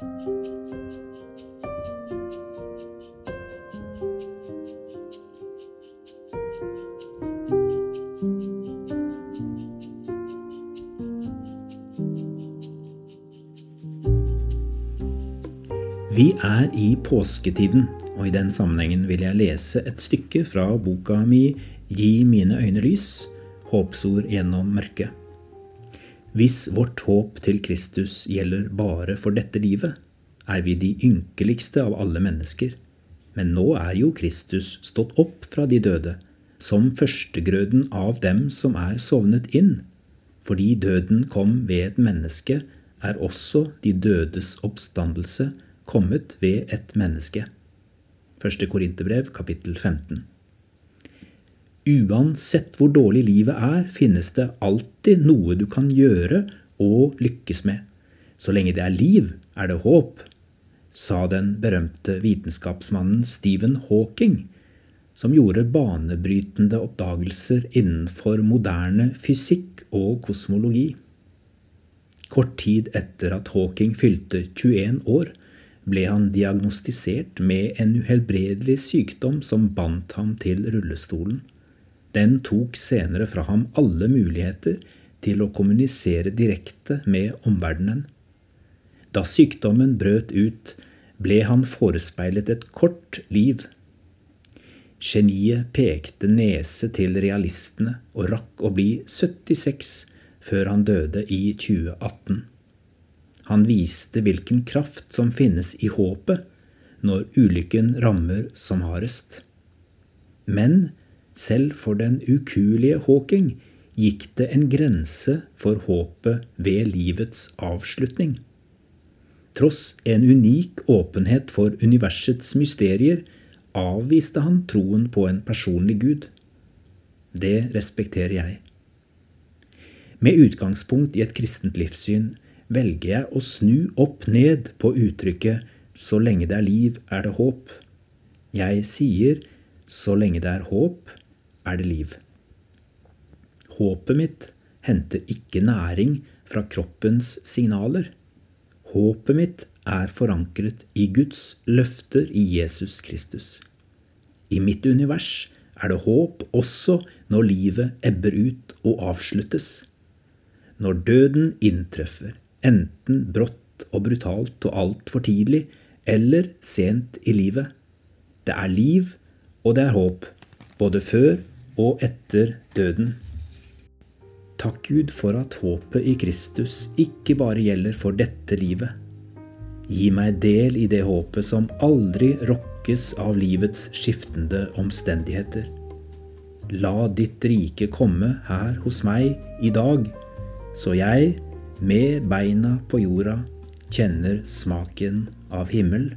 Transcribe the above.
Vi er i påsketiden, og i den sammenhengen vil jeg lese et stykke fra boka mi Gi mine øyne lys håpsord gjennom mørket. Hvis vårt håp til Kristus gjelder bare for dette livet, er vi de ynkeligste av alle mennesker. Men nå er jo Kristus stått opp fra de døde, som førstegrøden av dem som er sovnet inn. Fordi døden kom ved et menneske, er også de dødes oppstandelse kommet ved et menneske. Første Korinterbrev, kapittel 15. Uansett hvor dårlig livet er, finnes det alltid noe du kan gjøre og lykkes med. Så lenge det er liv, er det håp, sa den berømte vitenskapsmannen Stephen Hawking, som gjorde banebrytende oppdagelser innenfor moderne fysikk og kosmologi. Kort tid etter at Hawking fylte 21 år, ble han diagnostisert med en uhelbredelig sykdom som bandt ham til rullestolen. Den tok senere fra ham alle muligheter til å kommunisere direkte med omverdenen. Da sykdommen brøt ut, ble han forespeilet et kort liv. Geniet pekte nese til realistene og rakk å bli 76 før han døde i 2018. Han viste hvilken kraft som finnes i håpet når ulykken rammer som hardest. Men selv for den ukuelige Hawking gikk det en grense for håpet ved livets avslutning. Tross en unik åpenhet for universets mysterier avviste han troen på en personlig Gud. Det respekterer jeg. Med utgangspunkt i et kristent livssyn velger jeg å snu opp ned på uttrykket 'så lenge det er liv, er det håp'. Jeg sier 'så lenge det er håp, er det liv'. Håpet mitt henter ikke næring fra kroppens signaler. Håpet mitt er forankret i Guds løfter i Jesus Kristus. I mitt univers er det håp også når livet ebber ut og avsluttes. Når døden inntreffer, enten brått og brutalt og altfor tidlig, eller sent i livet. Det er liv, og det er håp, både før og etter døden. Takk Gud for at håpet i Kristus ikke bare gjelder for dette livet. Gi meg del i det håpet som aldri rokkes av livets skiftende omstendigheter. La ditt rike komme her hos meg i dag, så jeg med beina på jorda kjenner smaken av himmel